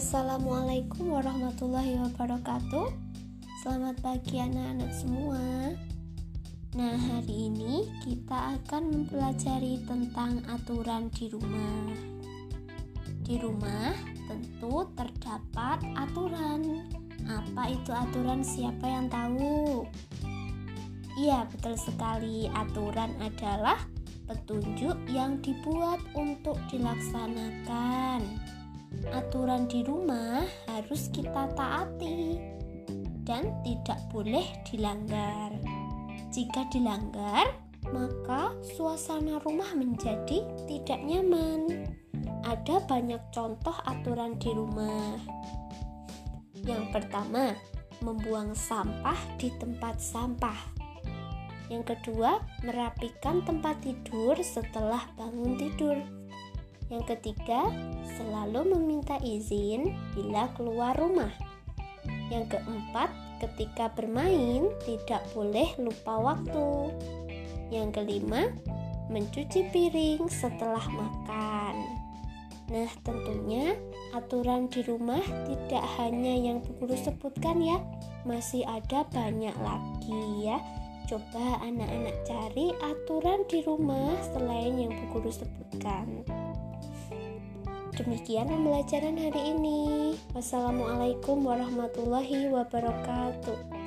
Assalamualaikum warahmatullahi wabarakatuh. Selamat pagi anak-anak semua. Nah, hari ini kita akan mempelajari tentang aturan di rumah. Di rumah tentu terdapat aturan. Apa itu aturan? Siapa yang tahu? Iya, betul sekali. Aturan adalah petunjuk yang dibuat untuk dilaksanakan aturan di rumah harus kita taati dan tidak boleh dilanggar. Jika dilanggar, maka suasana rumah menjadi tidak nyaman. Ada banyak contoh aturan di rumah. Yang pertama, membuang sampah di tempat sampah. Yang kedua, merapikan tempat tidur setelah bangun tidur. Yang ketiga, selalu meminta izin bila keluar rumah. Yang keempat, ketika bermain tidak boleh lupa waktu. Yang kelima, mencuci piring setelah makan. Nah, tentunya aturan di rumah tidak hanya yang Guru sebutkan ya, masih ada banyak lagi ya. Coba anak-anak cari aturan di rumah selain yang Guru sebutkan. Demikian pembelajaran hari ini. Wassalamualaikum warahmatullahi wabarakatuh.